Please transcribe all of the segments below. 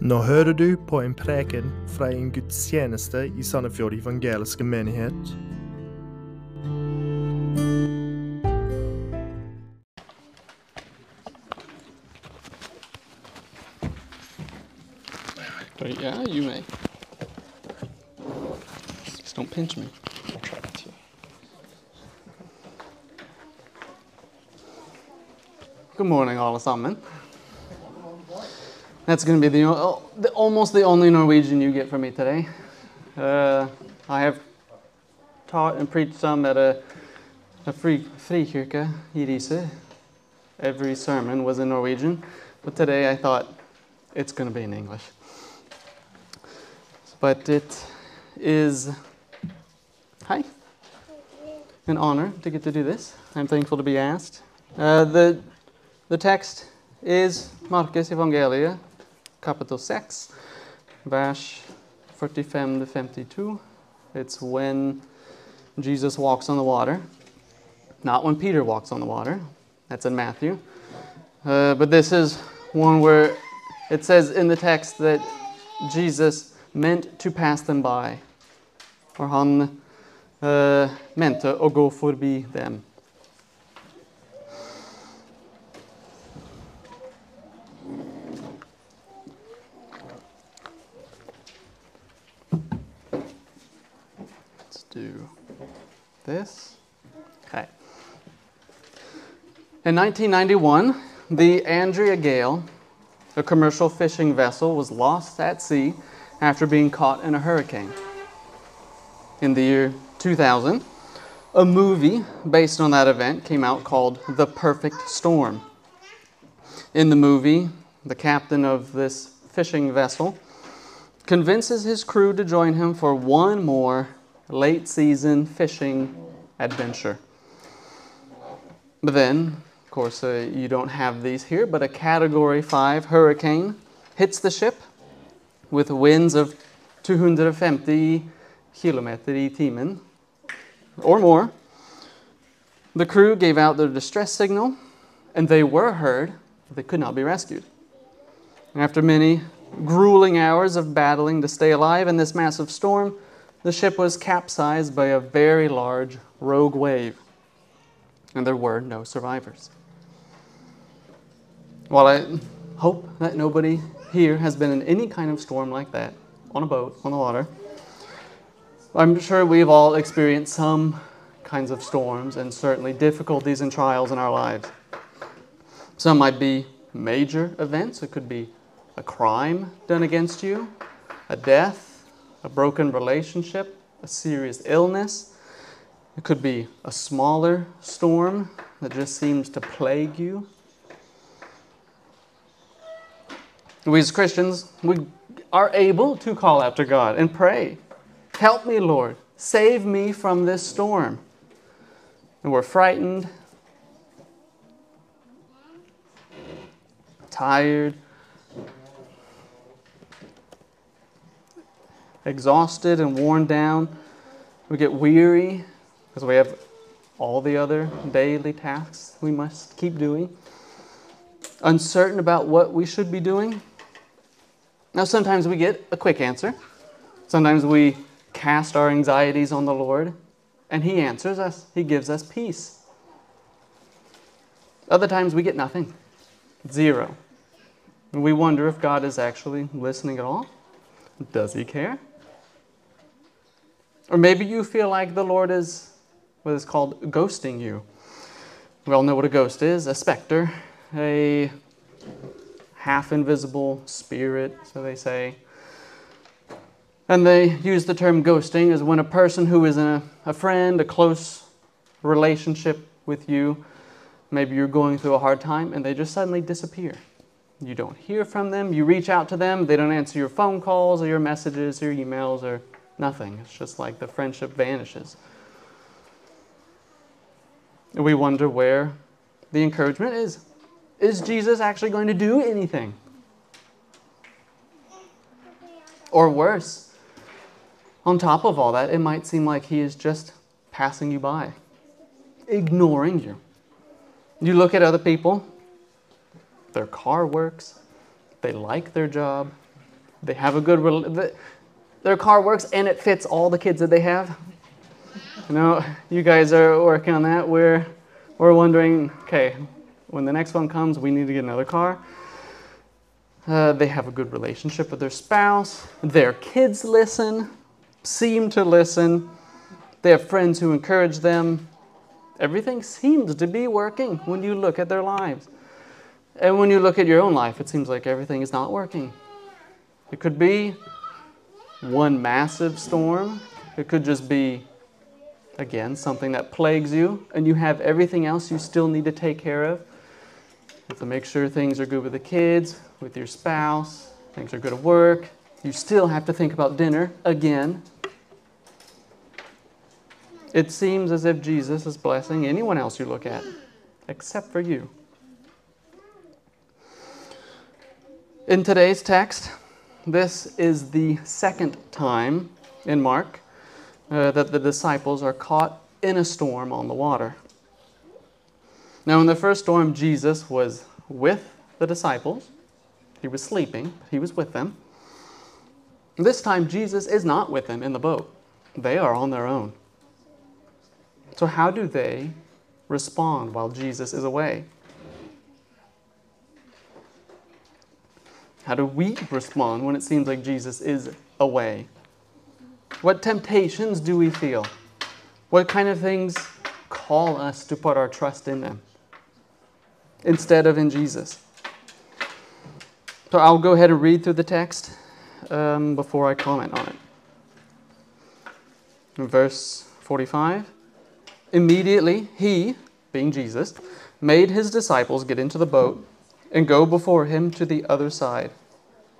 Nå hører du på en preken fra en gudstjeneste i Sandefjord evangeliske menighet. But yeah, you may. Just don't pinch me. Good morning, alle sammen. That's going to be the, oh, the almost the only Norwegian you get from me today. Uh, I have taught and preached some at a, a free frikirke i Riise. Every sermon was in Norwegian, but today I thought it's going to be in English. But it is, hi, an honor to get to do this. I'm thankful to be asked. Uh, the, the text is Markus Evangeliet, capital 6, vers 45 to 52. It's when Jesus walks on the water, not when Peter walks on the water. That's in Matthew. Uh, but this is one where it says in the text that Jesus meant to pass them by. or han uh, mente å gå forbi dem. Let's do this. Okay. In 1991, the Andrea Gail, a commercial fishing vessel, was lost at sea after being caught in a hurricane. In the year 2000, a movie based on that event came out called The Perfect Storm. In the movie, the captain of this fishing vessel convinces his crew to join him for one more late season fishing adventure. But then, of course, uh, you don't have these here, but a Category 5 hurricane hits the ship with winds of 250 kilometer timen or more. The crew gave out their distress signal, and they were heard, but they could not be rescued. After many grueling hours of battling to stay alive in this massive storm, the ship was capsized by a very large rogue wave, and there were no survivors. While I hope that nobody here has been in any kind of storm like that, on a boat, on the water, I'm sure we've all experienced some kinds of storms and certainly difficulties and trials in our lives. Some might be major events, it could be a crime done against you, a death, a broken relationship, a serious illness. It could be a smaller storm that just seems to plague you. We as Christians, we are able to call out to God and pray, Help me, Lord. Save me from this storm. And we're frightened, tired, exhausted and worn down. We get weary because we have all the other daily tasks we must keep doing. Uncertain about what we should be doing. Now, sometimes we get a quick answer. Sometimes we cast our anxieties on the Lord, and He answers us, He gives us peace. Other times we get nothing, zero. And we wonder if God is actually listening at all. Does He care? Or maybe you feel like the Lord is what is called ghosting you. We all know what a ghost is a specter, a half invisible spirit, so they say. And they use the term ghosting as when a person who is a, a friend, a close relationship with you, maybe you're going through a hard time, and they just suddenly disappear. You don't hear from them, you reach out to them, they don't answer your phone calls or your messages or your emails or nothing. It's just like the friendship vanishes. We wonder where the encouragement is. Is Jesus actually going to do anything? Or worse, on top of all that, it might seem like he is just passing you by, ignoring you. You look at other people, their car works, they like their job, They have a good, their car works and it fits all the kids that they have. You know, you guys are working on that. We're, we're wondering, okay, when the next one comes, we need to get another car. Uh, they have a good relationship with their spouse. Their kids listen, seem to listen. They have friends who encourage them. Everything seems to be working when you look at their lives. And when you look at your own life, it seems like everything is not working. It could be one massive storm, it could just be, again, something that plagues you, and you have everything else you still need to take care of. You have to make sure things are good with the kids, with your spouse, things are good at work. You still have to think about dinner again. It seems as if Jesus is blessing anyone else you look at, except for you. In today's text, this is the second time in Mark uh, that the disciples are caught in a storm on the water. Now, in the first storm, Jesus was with the disciples. He was sleeping, but he was with them. This time, Jesus is not with them in the boat, they are on their own. So, how do they respond while Jesus is away? How do we respond when it seems like Jesus is away? What temptations do we feel? What kind of things call us to put our trust in them instead of in Jesus? So I'll go ahead and read through the text um, before I comment on it. In verse 45 Immediately he, being Jesus, made his disciples get into the boat and go before him to the other side,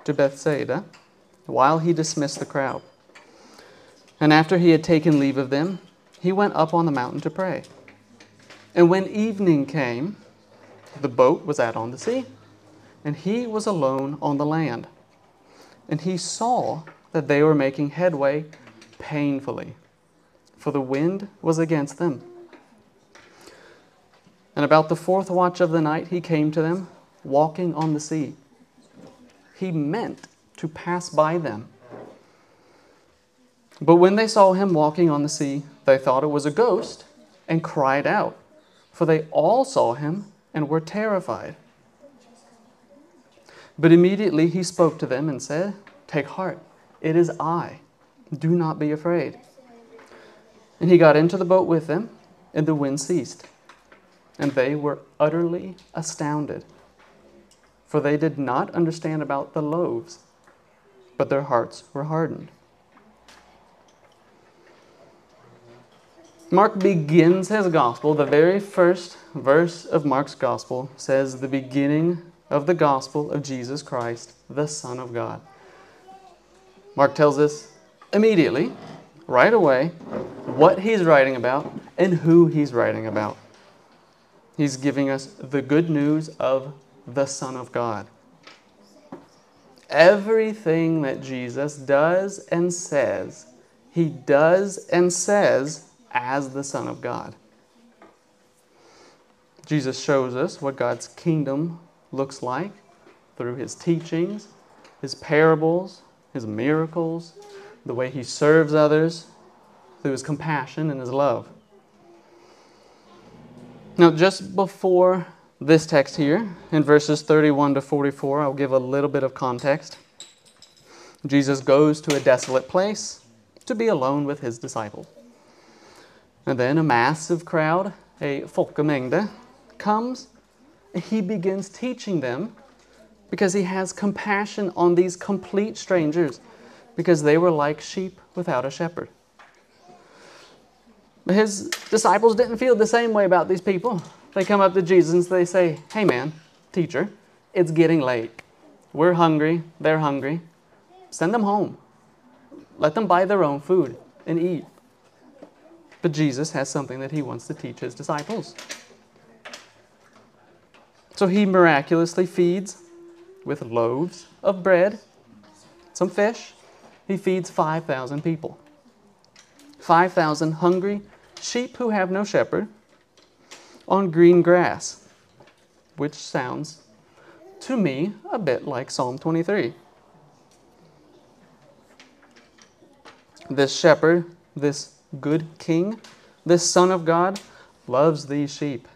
to Bethsaida, while he dismissed the crowd. And after he had taken leave of them, he went up on the mountain to pray. And when evening came, the boat was out on the sea, and he was alone on the land. And he saw that they were making headway painfully, for the wind was against them. And about the fourth watch of the night he came to them walking on the sea. He meant to pass by them. But when they saw him walking on the sea, they thought it was a ghost and cried out, for they all saw him and were terrified. But immediately he spoke to them and said, Take heart, it is I. Do not be afraid. And he got into the boat with them, and the wind ceased. And they were utterly astounded for they did not understand about the loaves, but their hearts were hardened. Mark begins his gospel, the very first verse of Mark's gospel says, The beginning of the gospel of Jesus Christ, the Son of God. Mark tells us immediately, right away, what he's writing about and who he's writing about. He's giving us the good news of the Son of God. Everything that Jesus does and says, he does and says as the Son of God. Jesus shows us what God's kingdom looks like through his teachings, his parables, his miracles, the way he serves others, through his compassion and his love. Now, just before this text here, in verses 31 to 44, I'll give a little bit of context. Jesus goes to a desolate place to be alone with his disciples. And then a massive crowd, a folkemengde, comes. He begins teaching them because he has compassion on these complete strangers because they were like sheep without a shepherd. His disciples didn't feel the same way about these people. They come up to Jesus they say, Hey man, teacher, it's getting late. We're hungry, they're hungry. Send them home. Let them buy their own food and eat. But Jesus has something that he wants to teach his disciples. So he miraculously feeds with loaves of bread, some fish. He feeds 5,000 people. 5,000 hungry sheep who have no shepherd on green grass, which sounds to me a bit like Psalm 23. This shepherd, this good king, this son of God, loves these sheep.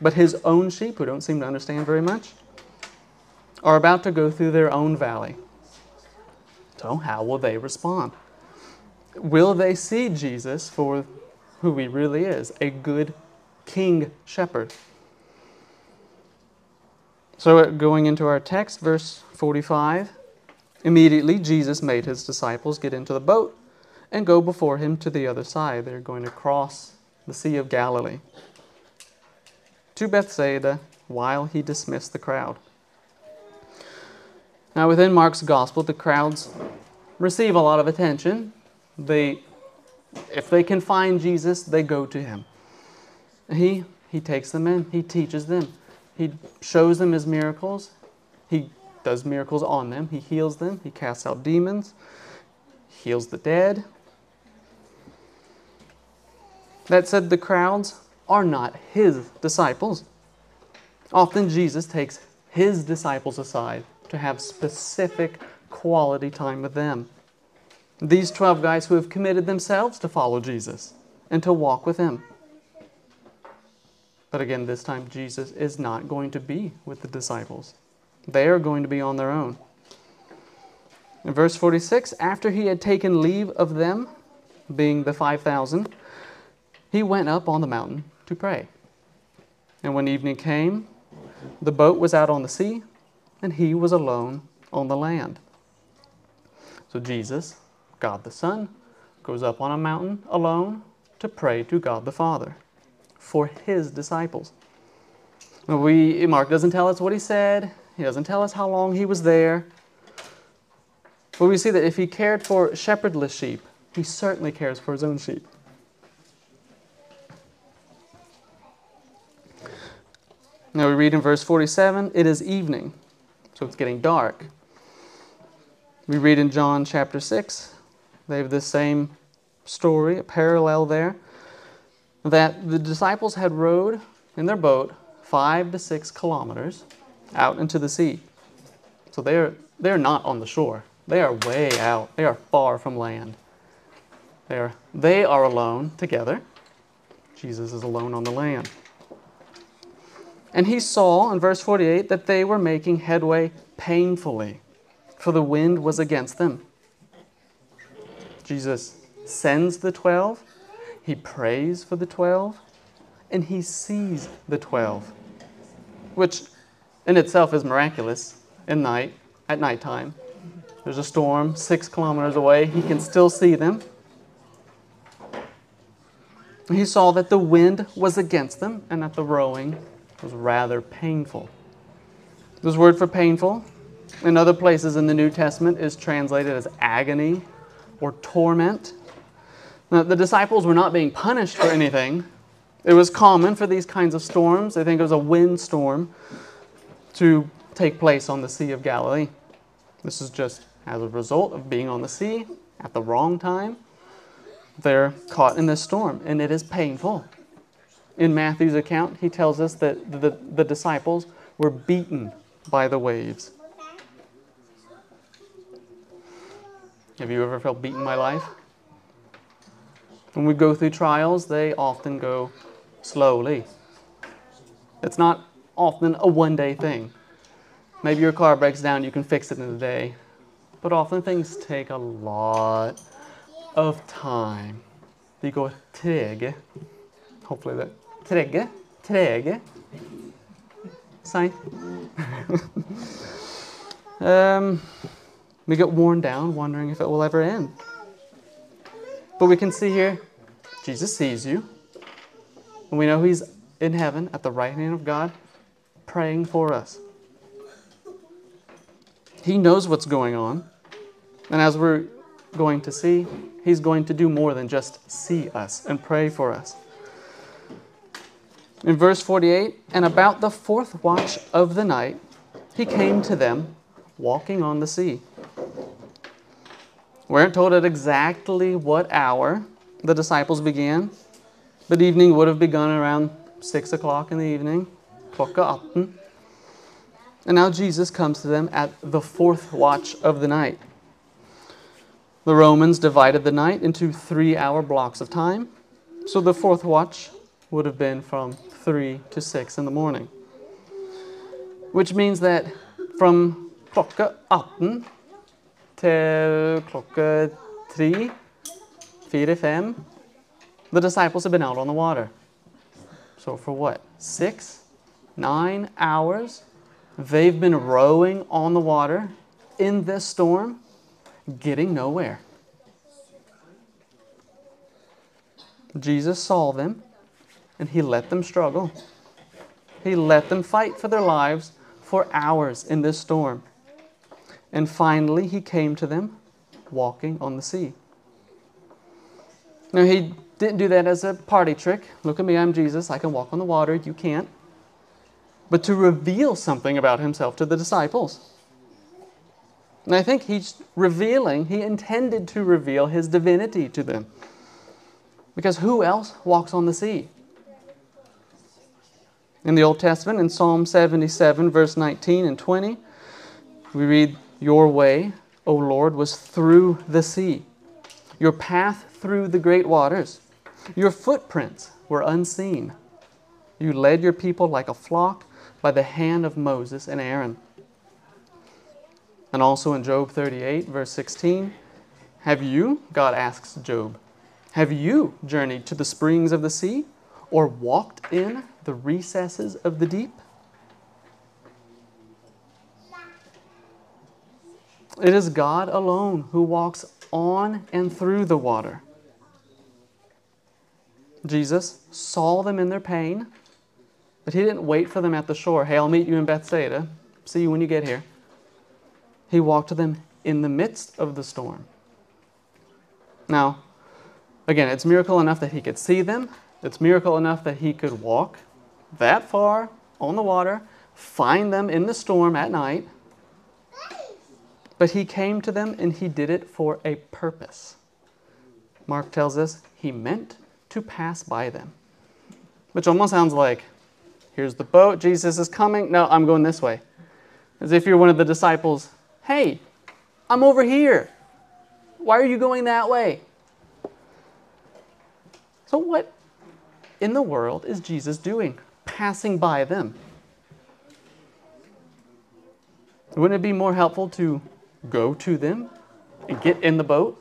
But his own sheep, who don't seem to understand very much, are about to go through their own valley. So, how will they respond? Will they see Jesus for who he really is a good king shepherd? So, uh, going into our text, verse 45, immediately Jesus made his disciples get into the boat and go before him to the other side. They're going to cross the Sea of Galilee to Bethsaida while he dismissed the crowd. Now, within Mark's gospel, the crowds receive a lot of attention. They, if they can find Jesus, they go to him. He, he takes them in, he teaches them, he shows them his miracles, he does miracles on them, he heals them, he casts out demons, heals the dead. That said, the crowds are not his disciples. Often Jesus takes his disciples aside to have specific quality time with them. These 12 guys who have committed themselves to follow Jesus and to walk with him. But again, this time Jesus is not going to be with the disciples. They are going to be on their own. In verse 46, after he had taken leave of them, being the 5,000, he went up on the mountain to pray. And when evening came, the boat was out on the sea, and he was alone on the land. So Jesus, God the Son, goes up on a mountain alone to pray to God the Father for his disciples. We, Mark doesn't tell us what he said, he doesn't tell us how long he was there. But we see that if he cared for shepherdless sheep, he certainly cares for his own sheep. Now we read in verse 47 it is evening, so it's getting dark. We read in John chapter 6, they have the same story, a parallel there, that the disciples had rowed in their boat five to six kilometers out into the sea. So they're, they're not on the shore. They are way out. They are far from land. They are, they are alone together. Jesus is alone on the land. And he saw in verse 48 that they were making headway painfully, for the wind was against them. Jesus sends the 12, he prays for the 12, and he sees the 12, which in itself is miraculous at night, at nighttime. There's a storm six kilometers away, he can still see them. He saw that the wind was against them and that the rowing was rather painful. This word for painful in other places in the New Testament is translated as agony or torment. Now, the disciples were not being punished for anything. It was common for these kinds of storms, I think it was a windstorm, to take place on the Sea of Galilee. This is just as a result of being on the sea at the wrong time. They're caught in this storm, and it is painful in Matthew's account, he tells us that the, the disciples were beaten by the waves. Have you ever felt beaten by life? When we go through trials, they often go slowly. It's not often a one day thing. Maybe your car breaks down, you can fix it in a day. But often things take a lot of time. You go trig. Hopefully that Trege. Trege. Sign. um, we get worn down, wondering if it will ever end. But we can see here, Jesus sees you. And we know He's in heaven at the right hand of God, praying for us. He knows what's going on. And as we're going to see, He's going to do more than just see us and pray for us. In verse 48, and about the fourth watch of the night, he came to them walking on the sea. We aren't told at exactly what hour the disciples began, but evening would have begun around 6 o'clock in the evening, klokka 18. And now Jesus comes to them at the fourth watch of the night. The Romans divided the night into three hour blocks of time, so the fourth watch would have been from 3 to 6 in the morning. Which means that from klokka 18 til klokka 3, 4, 5, the disciples have been out on the water. So for what? Six, nine hours? They've been rowing on the water in this storm, getting nowhere. Jesus saw them and he let them struggle. He let them fight for their lives for hours in this storm. And finally, he came to them walking on the sea. Now, he didn't do that as a party trick. Look at me, I'm Jesus. I can walk on the water. You can't. But to reveal something about himself to the disciples. And I think he's revealing, he intended to reveal his divinity to them. Because who else walks on the sea? In the Old Testament, in Psalm 77, verse 19 and 20, we read, Your way, O Lord, was through the sea, your path through the great waters. Your footprints were unseen. You led your people like a flock by the hand of Moses and Aaron. And also in Job 38, verse 16, Have you, God asks Job, have you journeyed to the springs of the sea or walked in the recesses of the deep? It is God alone who walks on and through the water. Jesus saw them in their pain, but he didn't wait for them at the shore. Hey, I'll meet you in Bethsaida. See you when you get here. He walked to them in the midst of the storm. Now, again, it's miracle enough that he could see them. It's miracle enough that he could walk that far on the water, find them in the storm at night. But he came to them and he did it for a purpose. Mark tells us he meant to pass by them. Which almost sounds like here's the boat, Jesus is coming. No, I'm going this way. As if you're one of the disciples. Hey, I'm over here. Why are you going that way? So, what in the world is Jesus doing? Passing by them. Wouldn't it be more helpful to go to them and get in the boat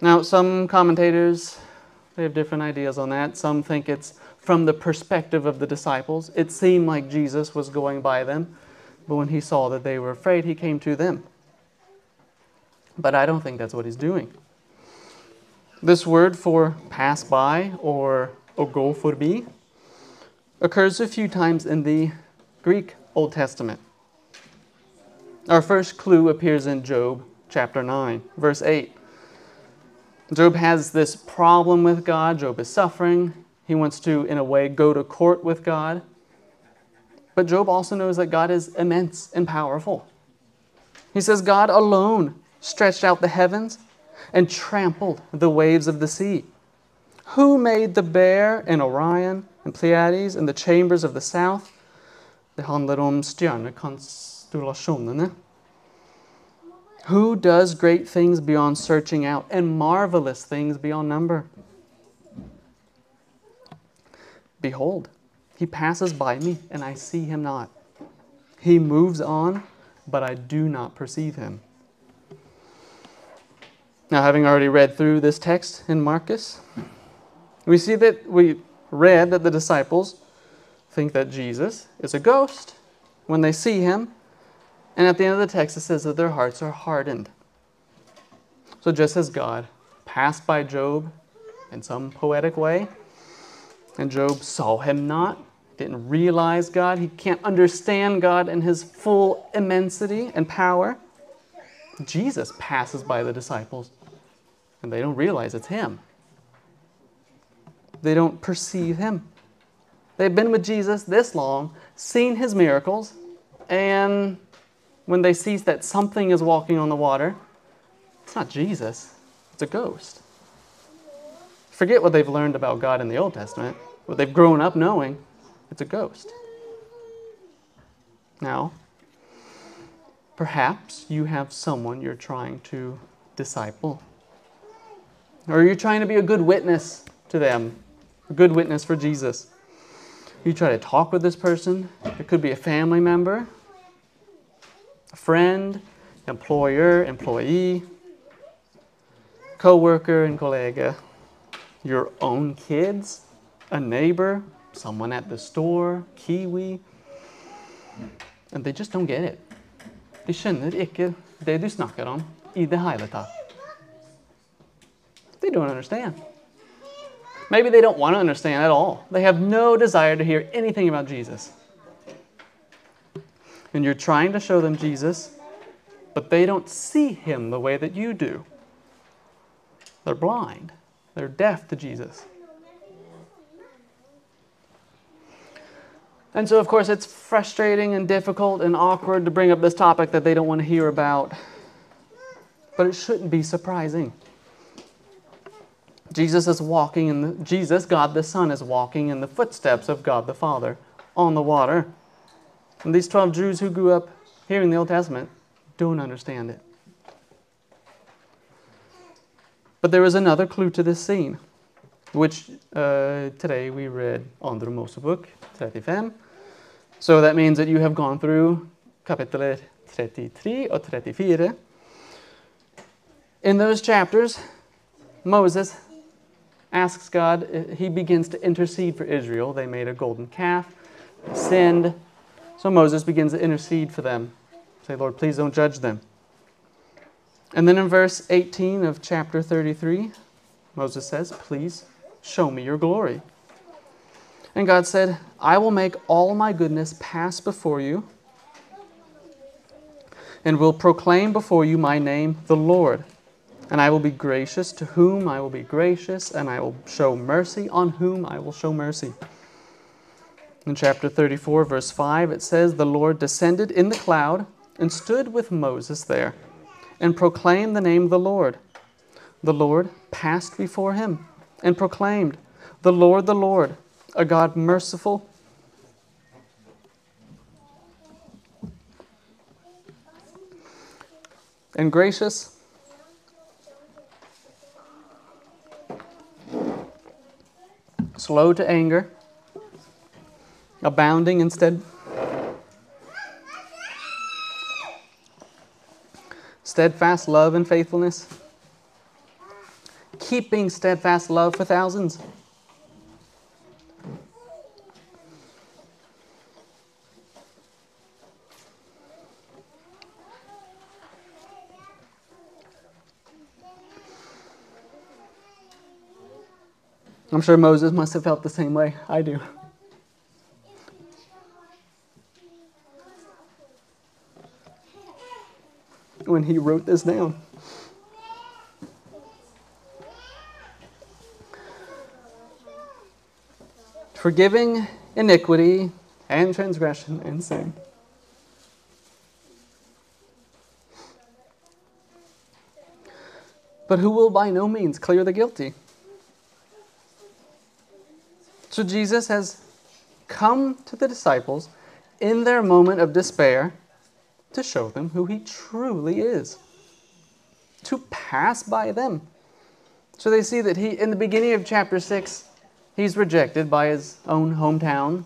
now, some commentators they have different ideas on that. Some think it's from the perspective of the disciples. It seemed like Jesus was going by them, but when he saw that they were afraid, he came to them. But I don't think that's what he's doing. This word for pass by or go forbi occurs a few times in the Greek Old Testament. Our first clue appears in Job chapter 9, verse 8. Job has this problem with God. Job is suffering. He wants to, in a way, go to court with God. But Job also knows that God is immense and powerful. He says, God alone stretched out the heavens and trampled the waves of the sea. Who made the bear and Orion and Pleiades and the chambers of the south? Det handlar om stjärnekonstellationerna. Eh? Who does great things beyond searching out and marvelous things beyond number? Behold, he passes by me, and I see him not. He moves on, but I do not perceive him. Now, having already read through this text in Markus, we see that we read that the disciples think that Jesus is a ghost when they see him, and at the end of the text, it says that their hearts are hardened. So just as God passed by Job in some poetic way, and Job saw him not, didn't realize God, he can't understand God in his full immensity and power. Jesus passes by the disciples, and they don't realize it's him. They don't perceive him. They've been with Jesus this long, seen his miracles, and when they see that something is walking on the water, it's not Jesus, it's a ghost. Forget what they've learned about God in the Old Testament, what they've grown up knowing, it's a ghost. Now, Perhaps you have someone you're trying to disciple. Or you're trying to be a good witness to them, a good witness for Jesus. You try to talk with this person. It could be a family member, friend, employer, employee, co-worker and colleague, your own kids, a neighbor, someone at the store, Kiwi. And they just don't get it. De skjønner ikke det du om i det hele. They don't understand. Maybe they don't want to understand at all. They have no desire to hear anything about Jesus. And you're trying to show them Jesus, but they don't see him the way that you do. They're blind, they're deaf to Jesus. And so, of course, it's frustrating and difficult and awkward to bring up this topic that they don't want to hear about. But it shouldn't be surprising. Jesus is walking in the Jesus, God the Son, is walking in the footsteps of God the Father on the water. And these 12 Jews who grew up hearing the Old Testament don't understand it. But there is another clue to this scene, which uh, today we read Andre Mosebok 35. So that means that you have gone through kapitel 33 or 34. In those chapters, Moses asks God, he begins to intercede for Israel. They made a golden calf, sinned. So Moses begins to intercede for them. Say, Lord, please don't judge them. And then in verse 18 of chapter 33, Moses says, Please show me your glory. And God said, I will make all my goodness pass before you and will proclaim before you my name, the Lord. And I will be gracious to whom I will be gracious, and I will show mercy on whom I will show mercy. In chapter 34, verse 5, it says, The Lord descended in the cloud and stood with Moses there and proclaimed the name of the Lord. The Lord passed before him and proclaimed, The Lord, the Lord, a God merciful and gracious. Slow to anger, abounding instead. Steadfast love and faithfulness, keeping steadfast love for thousands. I'm sure Moses must have felt the same way I do. When he wrote this down. Forgiving iniquity and transgression and sin. But who will by no means clear the guilty? So Jesus has come to the disciples in their moment of despair to show them who he truly is, to pass by them. So they see that he, in the beginning of chapter 6, he's rejected by his own hometown.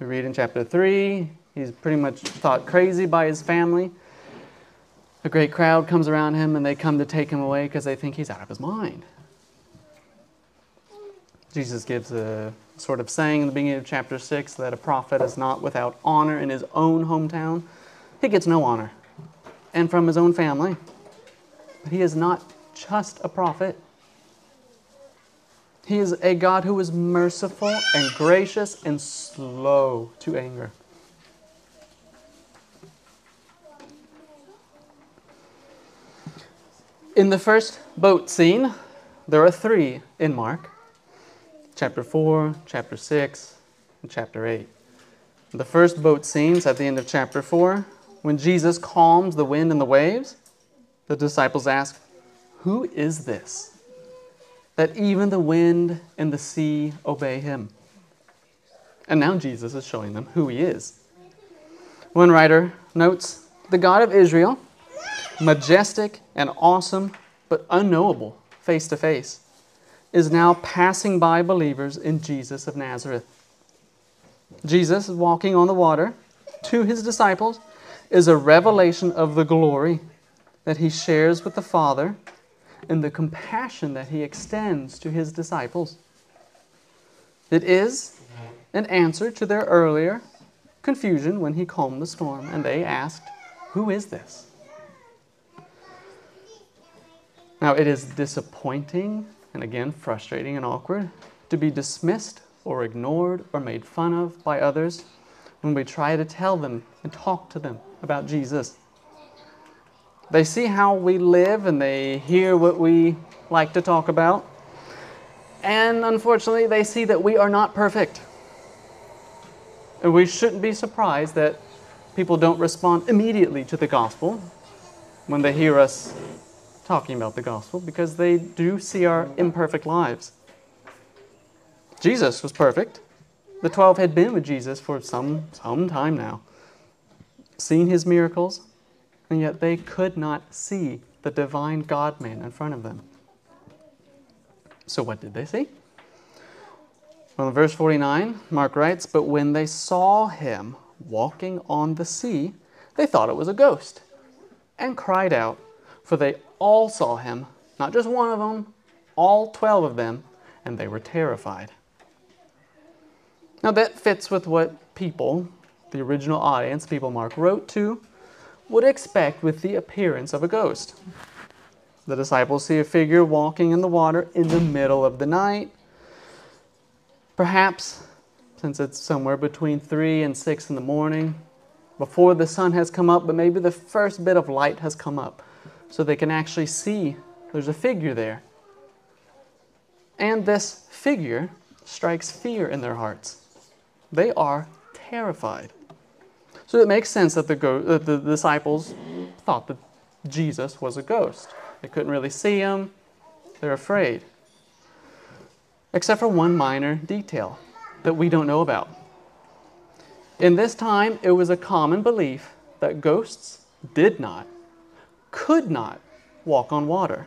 We read in chapter 3, he's pretty much thought crazy by his family. A great crowd comes around him and they come to take him away because they think he's out of his mind. Jesus gives a sort of saying in the beginning of chapter 6 that a prophet is not without honor in his own hometown. He gets no honor, and from his own family. But he is not just a prophet. He is a God who is merciful and gracious and slow to anger. In the first boat scene, there are three in Mark chapter 4, chapter 6, and chapter 8. The first boat scenes at the end of chapter 4, when Jesus calms the wind and the waves, the disciples ask, Who is this? That even the wind and the sea obey him. And now Jesus is showing them who he is. One writer notes, The God of Israel, majestic and awesome, but unknowable face to face, is now passing by believers in Jesus of Nazareth. Jesus is walking on the water to his disciples is a revelation of the glory that he shares with the Father and the compassion that he extends to his disciples. It is an answer to their earlier confusion when he calmed the storm and they asked, Who is this? Now, it is disappointing and again frustrating and awkward to be dismissed or ignored or made fun of by others when we try to tell them and talk to them about Jesus. They see how we live and they hear what we like to talk about. And unfortunately, they see that we are not perfect. And we shouldn't be surprised that people don't respond immediately to the gospel when they hear us talking about the gospel because they do see our imperfect lives. Jesus was perfect. The 12 had been with Jesus for some, some time now, seen his miracles, and yet they could not see the divine God man in front of them. So, what did they see? Well, in verse 49, Mark writes, But when they saw him walking on the sea, they thought it was a ghost and cried out, for they all saw him, not just one of them, all 12 of them, and they were terrified. Now, that fits with what people, the original audience, people Mark wrote to, would expect with the appearance of a ghost. The disciples see a figure walking in the water in the middle of the night. Perhaps, since it's somewhere between 3 and 6 in the morning, before the sun has come up, but maybe the first bit of light has come up, so they can actually see there's a figure there. And this figure strikes fear in their hearts. They are terrified. So it makes sense that the, that the disciples thought that Jesus was a ghost. They couldn't really see him, they're afraid. Except for one minor detail that we don't know about. In this time, it was a common belief that ghosts did not, could not walk on water.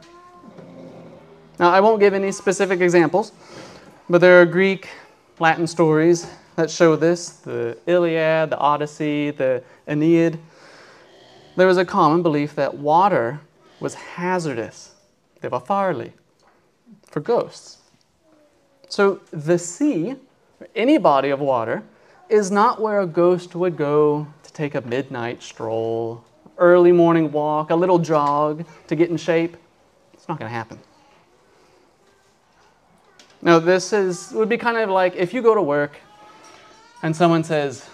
Now, I won't give any specific examples, but there are Greek, Latin stories that show this the Iliad, the Odyssey, the Aeneid. There was a common belief that water was hazardous, devafarli, for ghosts. So the sea, any body of water, is not where a ghost would go to take a midnight stroll, early morning walk, a little jog to get in shape. It's not going to happen. Now, this is would be kind of like if you go to work and someone says,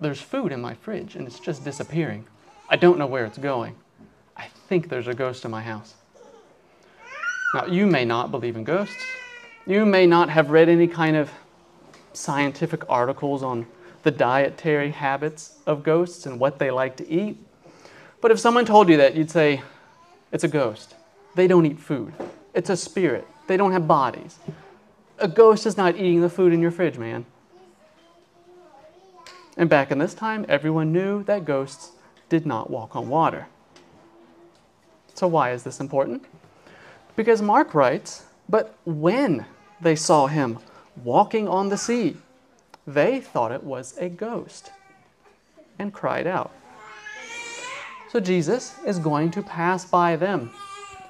There's food in my fridge and it's just disappearing. I don't know where it's going. I think there's a ghost in my house. Now, you may not believe in ghosts. You may not have read any kind of scientific articles on the dietary habits of ghosts and what they like to eat. But if someone told you that, you'd say, It's a ghost. They don't eat food, it's a spirit. They don't have bodies. A ghost is not eating the food in your fridge, man. And back in this time, everyone knew that ghosts did not walk on water. So, why is this important? Because Mark writes, But when they saw him walking on the sea, they thought it was a ghost and cried out. So, Jesus is going to pass by them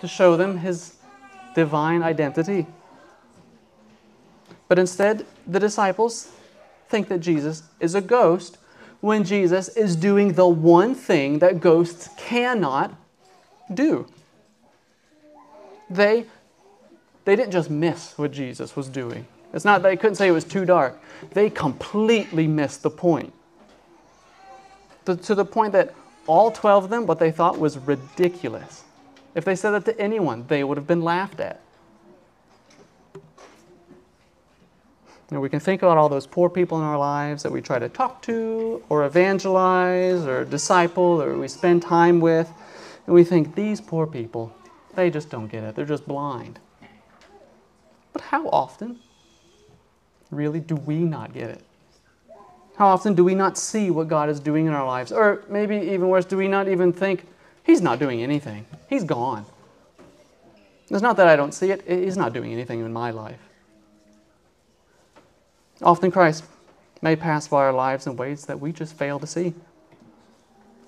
to show them his divine identity. But instead, the disciples think that Jesus is a ghost when Jesus is doing the one thing that ghosts cannot do. They, they didn't just miss what Jesus was doing. It's not that they couldn't say it was too dark. They completely missed the point. To, to the point that all 12 of them, what they thought was ridiculous. If they said that to anyone, they would have been laughed at. We can think about all those poor people in our lives that we try to talk to, or evangelize, or disciple, or we spend time with, and we think these poor people, they just don't get it. They're just blind. But how often, really, do we not get it? How often do we not see what God is doing in our lives? Or maybe even worse, do we not even think, He's not doing anything? He's gone. It's not that I don't see it, He's not doing anything in my life. Often Christ may pass by our lives in ways that we just fail to see.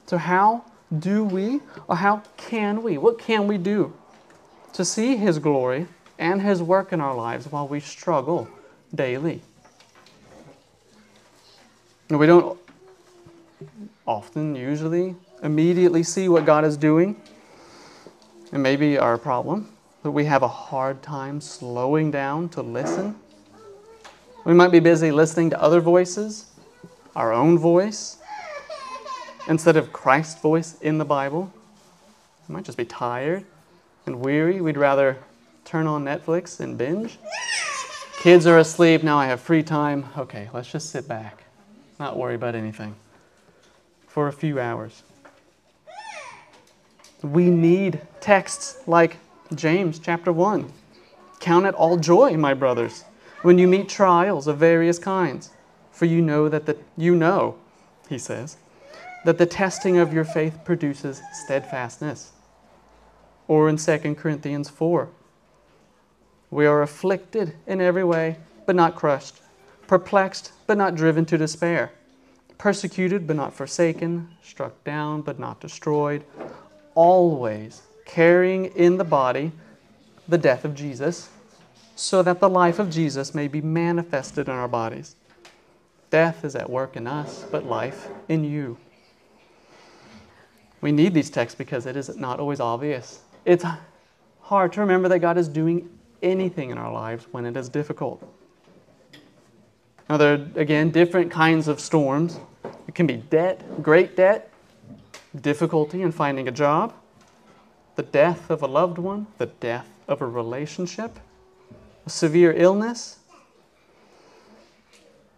So, how do we, or how can we, what can we do to see His glory and His work in our lives while we struggle daily? We don't often, usually, immediately see what God is doing. And maybe our problem that we have a hard time slowing down to listen. We might be busy listening to other voices, our own voice, instead of Christ's voice in the Bible. We might just be tired and weary. We'd rather turn on Netflix and binge. Kids are asleep. Now I have free time. Okay, let's just sit back, not worry about anything for a few hours. We need texts like James chapter 1. Count it all joy, my brothers, when you meet trials of various kinds, for you know that the, you know, he says, that the testing of your faith produces steadfastness. Or in 2 Corinthians 4, we are afflicted in every way, but not crushed, perplexed, but not driven to despair, persecuted, but not forsaken, struck down, but not destroyed, always carrying in the body the death of Jesus, so that the life of Jesus may be manifested in our bodies. Death is at work in us, but life in you. We need these texts because it is not always obvious. It's hard to remember that God is doing anything in our lives when it is difficult. Now, there are, again, different kinds of storms. It can be debt, great debt, difficulty in finding a job, the death of a loved one, the death of a relationship, severe illness.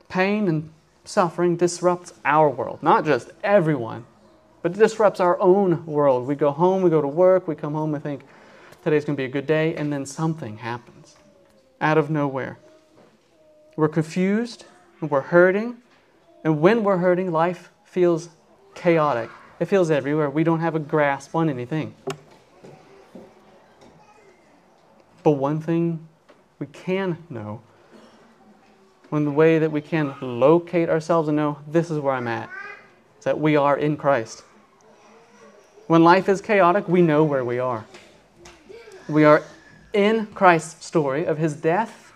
Pain and suffering disrupts our world, not just everyone, but it disrupts our own world. We go home, we go to work, we come home we think today's going to be a good day, and then something happens out of nowhere. We're confused, we're hurting, and when we're hurting, life feels chaotic. It feels everywhere. We don't have a grasp on anything. But one thing we can know, one the way that we can locate ourselves and know this is where I'm at, is that we are in Christ. When life is chaotic, we know where we are. We are in Christ's story of his death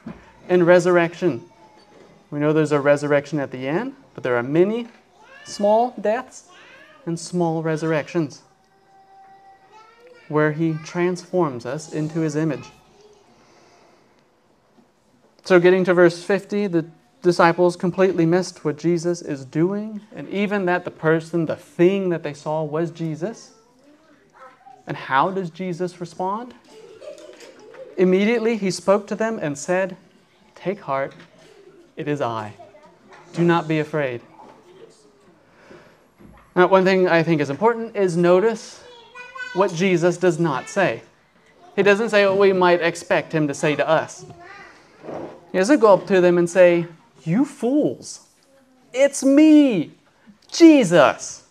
and resurrection. We know there's a resurrection at the end, but there are many small deaths and small resurrections where he transforms us into his image. So, getting to verse 50, the disciples completely missed what Jesus is doing, and even that the person, the thing that they saw was Jesus. And how does Jesus respond? Immediately he spoke to them and said, Take heart, it is I. Do not be afraid. Now, one thing I think is important is notice what Jesus does not say. He doesn't say what we might expect him to say to us. He doesn't go up to them and say, You fools, it's me, Jesus,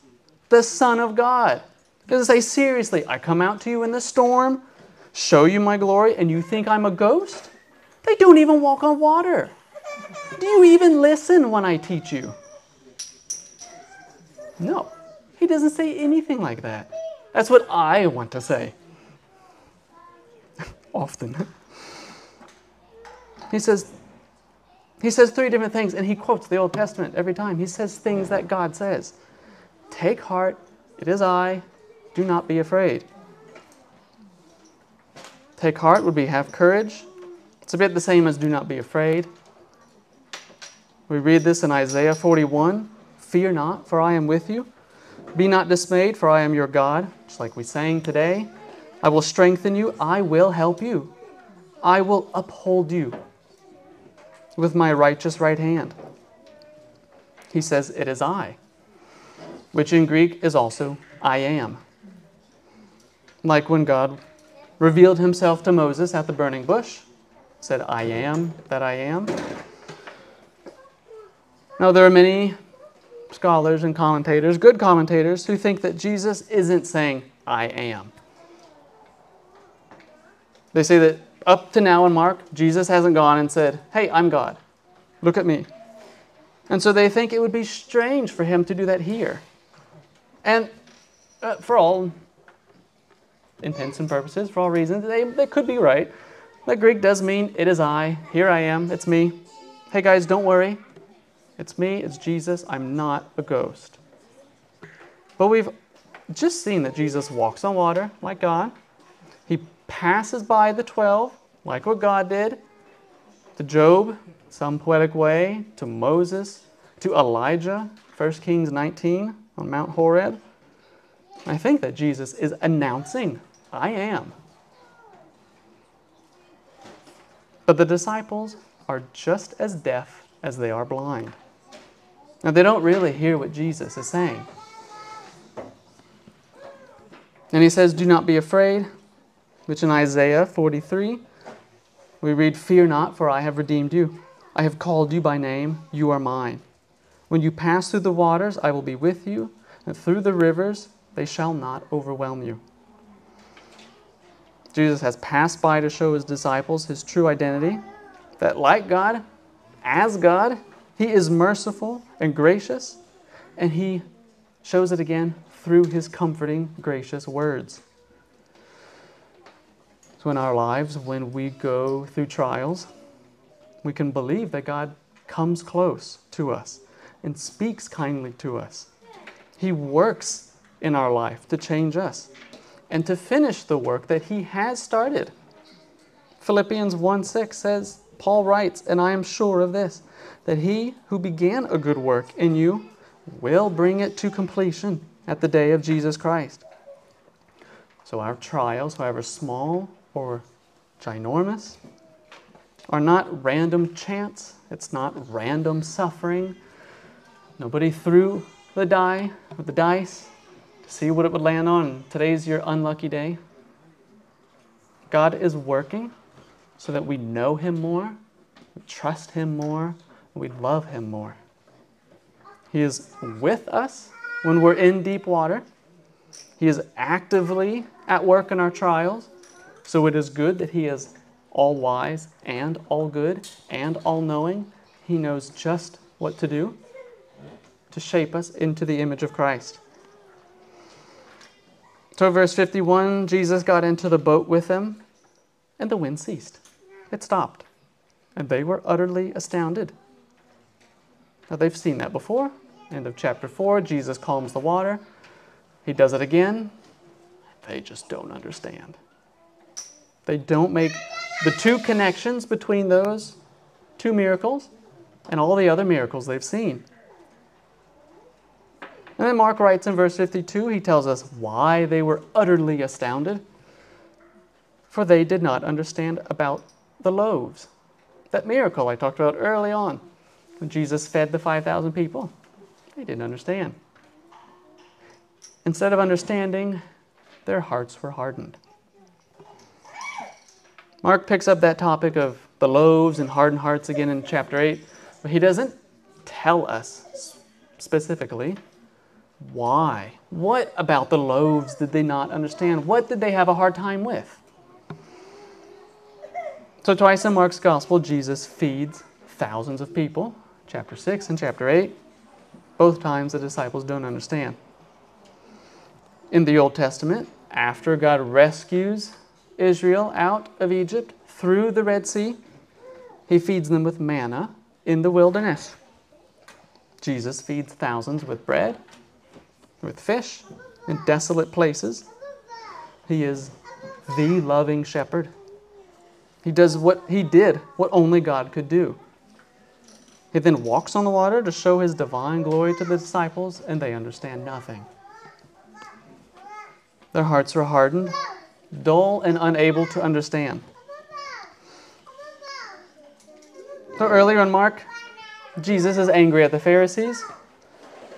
the Son of God. Does it say, seriously, I come out to you in the storm, show you my glory, and you think I'm a ghost? They don't even walk on water. Do you even listen when I teach you? No, he doesn't say anything like that. That's what I want to say. Often. He says, he says three different things, and he quotes the Old Testament every time. He says things that God says. Take heart, it is I, do not be afraid. Take heart would be have courage. It's a bit the same as do not be afraid. We read this in Isaiah 41 Fear not, for I am with you. Be not dismayed, for I am your God. Just like we sang today. I will strengthen you, I will help you. I will uphold you with my righteous right hand. He says, It is I, which in Greek is also I am like when God revealed himself to Moses at the burning bush, said, I am that I am. Now, there are many scholars and commentators, good commentators, who think that Jesus isn't saying, I am. They say that up to now in Mark, Jesus hasn't gone and said, Hey, I'm God. Look at me. And so they think it would be strange for him to do that here. And uh, for all intents and purposes, for all reasons, they, they could be right. That Greek does mean, It is I. Here I am. It's me. Hey guys, don't worry. It's me. It's Jesus. I'm not a ghost. But we've just seen that Jesus walks on water like God. He passes by the 12 like what God did, to Job, some poetic way, to Moses, to Elijah, 1 Kings 19 on Mount Horeb. I think that Jesus is announcing, I am. But the disciples are just as deaf as they are blind. Now, they don't really hear what Jesus is saying. And he says, Do not be afraid, which in Isaiah 43, we read, Fear not, for I have redeemed you. I have called you by name. You are mine. When you pass through the waters, I will be with you, and through the rivers, they shall not overwhelm you. Jesus has passed by to show his disciples his true identity that, like God, as God, he is merciful and gracious, and he shows it again through his comforting, gracious words. So, in our lives, when we go through trials, we can believe that God comes close to us and speaks kindly to us. He works in our life to change us and to finish the work that He has started. Philippians 1 6 says, Paul writes, and I am sure of this, that He who began a good work in you will bring it to completion at the day of Jesus Christ. So, our trials, however small or ginormous are not random chance. It's not random suffering. Nobody threw the die with the dice to see what it would land on. Today's your unlucky day. God is working so that we know Him more, we trust Him more, we love Him more. He is with us when we're in deep water. He is actively at work in our trials. So it is good that He is all wise and all good and all knowing. He knows just what to do to shape us into the image of Christ. So, verse 51 Jesus got into the boat with them, and the wind ceased. It stopped, and they were utterly astounded. Now, they've seen that before. End of chapter 4, Jesus calms the water. He does it again. They just don't understand. They don't make the two connections between those two miracles and all the other miracles they've seen. And then Mark writes in verse 52, he tells us why they were utterly astounded. For they did not understand about the loaves. That miracle I talked about early on, when Jesus fed the 5,000 people. They didn't understand. Instead of understanding, their hearts were hardened. Mark picks up that topic of the loaves and hardened hearts again in chapter 8, but he doesn't tell us specifically why. What about the loaves did they not understand? What did they have a hard time with? So, twice in Mark's gospel, Jesus feeds thousands of people, chapter 6 and chapter 8. Both times the disciples don't understand. In the Old Testament, after God rescues Israel out of Egypt through the Red Sea, he feeds them with manna in the wilderness. Jesus feeds thousands with bread, with fish, in desolate places. He is the loving shepherd. He does what he did, what only God could do. He then walks on the water to show his divine glory to the disciples, and they understand nothing. Their hearts are hardened, dull and unable to understand. So earlier in Mark, Jesus is angry at the Pharisees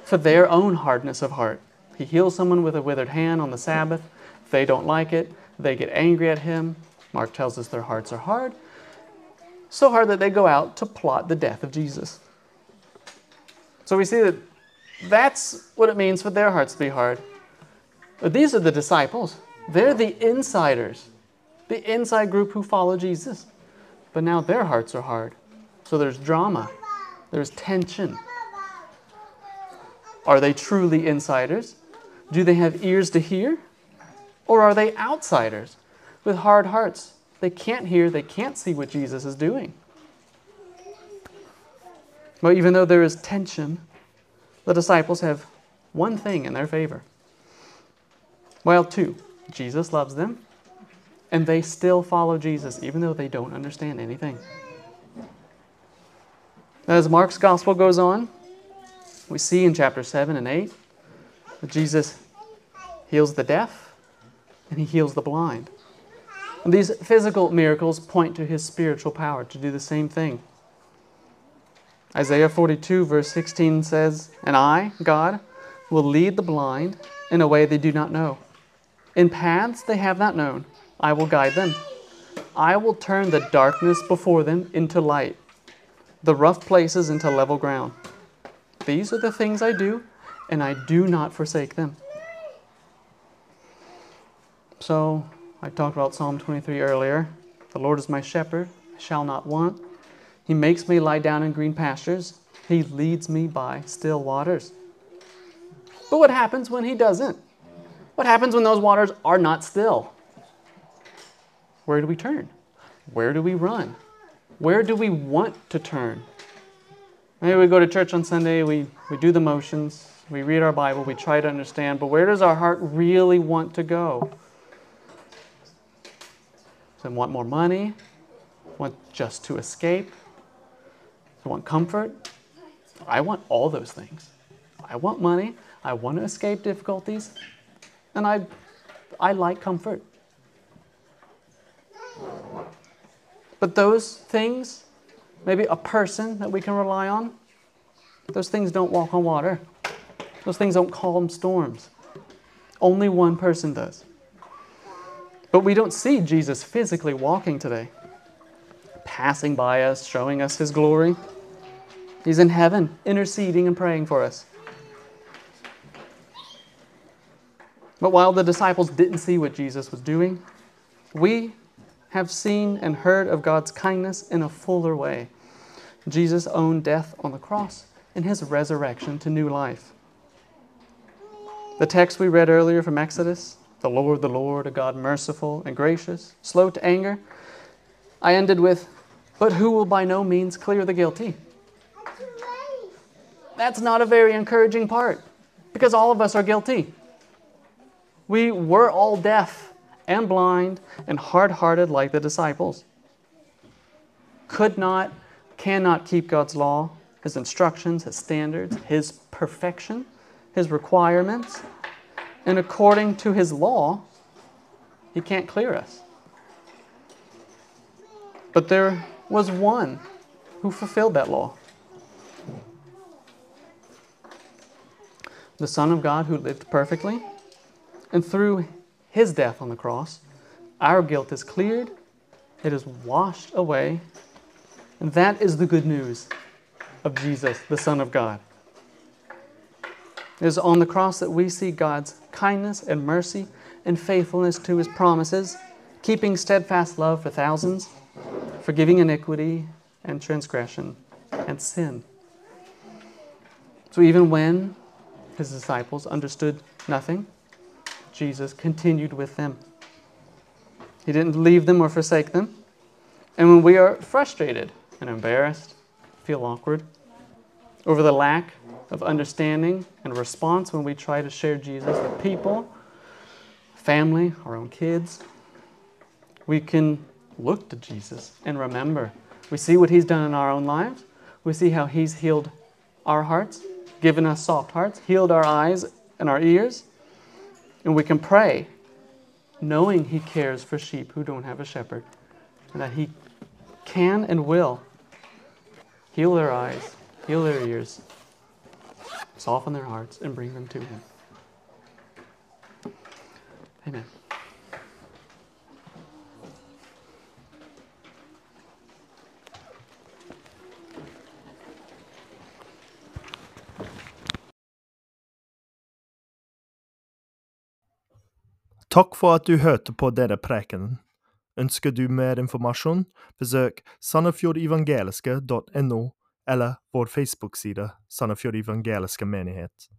for their own hardness of heart. He heals someone with a withered hand on the Sabbath. They don't like it, they get angry at him. Mark tells us their hearts are hard, so hard that they go out to plot the death of Jesus. So we see that That's what it means for their hearts to be hard. But these are the disciples. They're the insiders, the inside group who follow Jesus. But now their hearts are hard. So there's drama, there's tension. Are they truly insiders? Do they have ears to hear? Or are they outsiders with hard hearts? They can't hear, they can't see what Jesus is doing. But even though there is tension, the disciples have one thing in their favor. Well, two. Jesus loves them, and they still follow Jesus, even though they don't understand anything. As Mark's gospel goes on, we see in chapter 7 and 8 that Jesus heals the deaf and he heals the blind. And these physical miracles point to his spiritual power to do the same thing. Isaiah 42, verse 16 says, And I, God, will lead the blind in a way they do not know. In paths they have not known, I will guide them. I will turn the darkness before them into light, the rough places into level ground. These are the things I do, and I do not forsake them. So, I talked about Psalm 23 earlier. The Lord is my shepherd, I shall not want. He makes me lie down in green pastures. He leads me by still waters. But what happens when He doesn't? What happens when those waters are not still? Where do we turn? Where do we run? Where do we want to turn? Maybe we go to church on Sunday, we, we do the motions, we read our Bible, we try to understand, but where does our heart really want to go? Does it want more money? Want just to escape? Does it want comfort? I want all those things. I want money. I want to escape difficulties. And I, I like comfort. But those things, maybe a person that we can rely on, those things don't walk on water. Those things don't calm storms. Only one person does. But we don't see Jesus physically walking today, passing by us, showing us his glory. He's in heaven, interceding and praying for us. But while the disciples didn't see what Jesus was doing, we have seen and heard of God's kindness in a fuller way. Jesus' own death on the cross and his resurrection to new life. The text we read earlier from Exodus, the Lord, the Lord, a God merciful and gracious, slow to anger, I ended with, but who will by no means clear the guilty? That's not a very encouraging part because all of us are guilty. We were all deaf and blind and hard hearted like the disciples. Could not, cannot keep God's law, His instructions, His standards, His perfection, His requirements. And according to His law, He can't clear us. But there was one who fulfilled that law. The Son of God who lived perfectly and through his death on the cross, our guilt is cleared, it is washed away. And that is the good news of Jesus, the Son of God. It is on the cross that we see God's kindness and mercy and faithfulness to his promises, keeping steadfast love for thousands, forgiving iniquity and transgression and sin. So even when his disciples understood nothing, Jesus continued with them. He didn't leave them or forsake them. And when we are frustrated and embarrassed, feel awkward over the lack of understanding and response when we try to share Jesus with people, family, our own kids, we can look to Jesus and remember. We see what He's done in our own lives. We see how He's healed our hearts, given us soft hearts, healed our eyes and our ears, and we can pray knowing He cares for sheep who don't have a shepherd, and that He can and will heal their eyes, heal their ears, soften their hearts, and bring them to Him. Amen. Takk for at du hørte på denne prekenen. Ønsker du mer informasjon, besøk sandefjordevangeliske.no eller vår Facebook-side Sandefjord evangeliske menighet.